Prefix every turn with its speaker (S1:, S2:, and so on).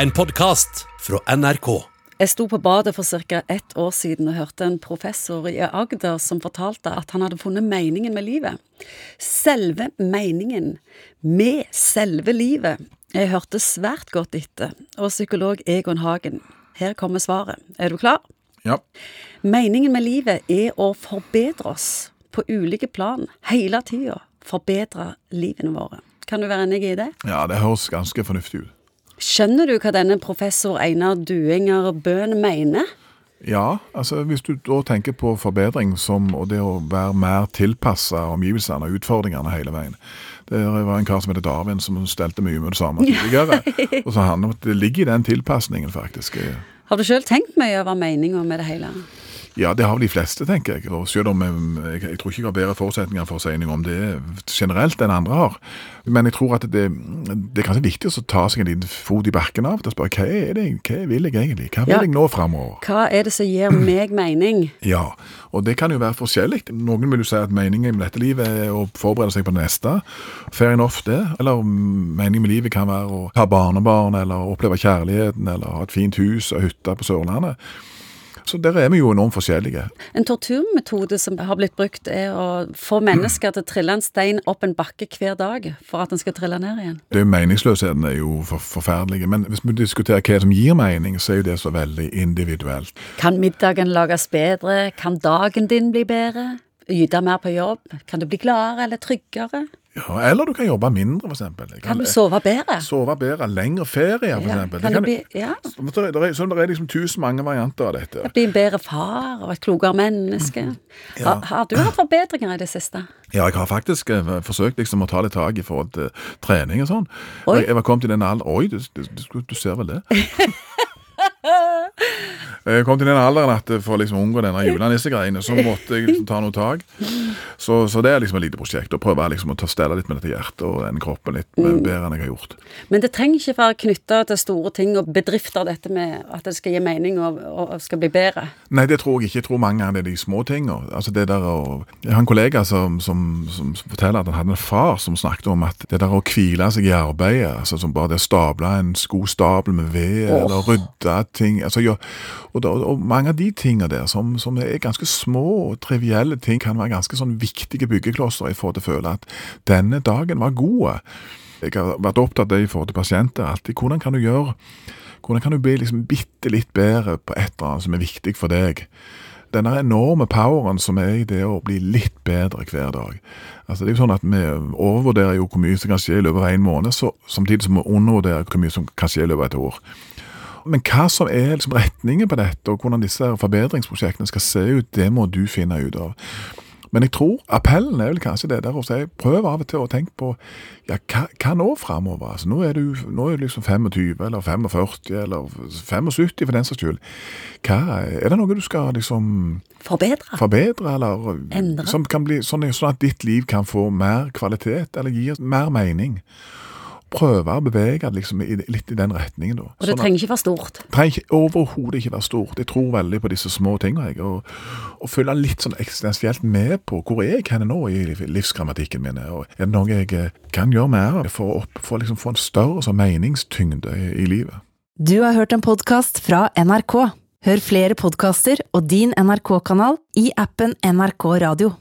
S1: En podkast fra NRK.
S2: Jeg sto på badet for ca. ett år siden og hørte en professor i Agder som fortalte at han hadde funnet meningen med livet. Selve meningen med selve livet. Jeg hørte svært godt etter, og psykolog Egon Hagen, her kommer svaret. Er du klar?
S3: Ja.
S2: Meningen med livet er å forbedre oss på ulike plan hele tida. Forbedre livene våre. Kan du være enig i det?
S3: ja, det høres ganske fornuftig ut.
S2: Skjønner du hva denne professor Einar Duenger Bøhn mener?
S3: Ja, altså hvis du da tenker på forbedring som og det å være mer tilpassa omgivelsene og utfordringene hele veien. Det var en kar som heter Darwin som stelte mye med det samme tidligere. og så handler det om at det ligger i den tilpasningen, faktisk.
S2: Har du sjøl tenkt mye over meninga med det hele?
S3: Ja, det har de fleste, tenker jeg. Og selv om jeg, jeg, tror ikke jeg har bedre forutsetninger for å si noe om det generelt enn andre har. Men jeg tror at det, det er kanskje viktig å ta seg en liten fot i bakken av og spørre hva er det, hva vil jeg egentlig? Hva vil
S2: Ja.
S3: jeg nå framover?
S2: Hva er det som gir meg mening?
S3: Ja, og det kan jo være forskjellig. Noen vil jo si at meningen med dette livet er å forberede seg på det neste. Fair enough det. Eller meningen med livet kan være å ha barnebarn, eller oppleve kjærligheten, eller ha et fint hus og hytte på Sørlandet. Så der er vi jo enormt forskjellige.
S2: En torturmetode som har blitt brukt, er å få mennesker til å trille en stein opp en bakke hver dag for at den skal trille ned igjen.
S3: Det er jo Meningsløsheten er jo for, forferdelig. Men hvis vi diskuterer hva som gir mening, så er jo det så veldig individuelt.
S2: Kan middagen lages bedre? Kan dagen din bli bedre? Yte mer på jobb? Kan du bli gladere eller tryggere?
S3: Ja, eller du kan jobbe mindre, for eksempel.
S2: Kan du sove bedre?
S3: Sove bedre, lengre ferie, for
S2: Ja, kan bli, ja,
S3: Så det er, så det er liksom tusen mange varianter av dette.
S2: bli en bedre far og et klokere menneske? Har, har du hatt forbedringer i det siste?
S3: Ja, jeg har faktisk eh, forsøkt liksom å ta litt tak i forhold til trening og sånn. Jeg, jeg var kommet i den alderen Oi, du, du, du, du ser vel det? Jeg kom til den alderen at for liksom å unngå denne julenissegreiene, så måtte jeg liksom ta noe tak. Så, så det er liksom et lite prosjekt, å prøve liksom å ta stelle litt med dette hjertet og den kroppen litt
S2: Mm.
S3: bedre enn jeg har gjort.
S2: Men det trenger ikke være knytta til store ting og bedrifter, dette med at det skal gi mening og, og skal bli bedre.
S3: Nei, det tror jeg ikke. Jeg tror mange ganger det er de små tingene. Altså det der å... Jeg har en kollega som, som, som forteller at han hadde en far som snakket om at det der å hvile seg i arbeidet, altså som bare det å stable en god stabel med ved,
S2: oh.
S3: eller rydde ting altså, ja, og, da- og mange av de tingene der, som, som er ganske små og trivielle ting, kan være ganske sånn viktige byggeklosser i forhold til å føle at denne dagen var god. Jeg har vært opptatt av det i forhold til pasienter. alltid. Hvordan kan du gjøre hvordan kan du bli liksom bitte litt bedre på et eller annet som er viktig for deg? Denne enorme poweren som er i det å bli litt bedre hver dag. Altså det er jo sånn at Vi overvurderer jo hvor mye som kan skje i løpet av en måned, så, samtidig som vi undervurderer hvor mye som kan skje i løpet av et år. Men hva som er liksom retningen på dette, og hvordan disse forbedringsprosjektene skal se ut, det må du finne ut av. Men jeg tror appellen er vel kanskje det der å si prøv av og til å tenke på ja, hva, hva nå framover? Altså, nå, er du, nå er du liksom 25 eller 45 eller 75 for den saks skyld. Hva, er det noe du skal liksom
S2: Forbedre.
S3: forbedre, eller
S2: Endre.
S3: som kan bli sånn, sånn at ditt liv kan få mer kvalitet, eller gir mer mening? Prøve å bevege liksom i, litt i den retningen, da.
S2: Og det
S3: Sånn
S2: trenger ikke være stort.
S3: trenger overhodet ikke være stort. Jeg tror veldig på disse små tingene. Jeg, og, og følge litt sånn eksistensielt med på hvor er jeg henne nå i livsgrammatikken min. Og er det noe jeg eh, kan gjøre mer av for å opp, for liksom få en større sånn meningstyngde i, i livet?
S4: Du har hørt en podkast fra NRK. Hør flere podkaster og din NRK-kanal i appen NRK Radio.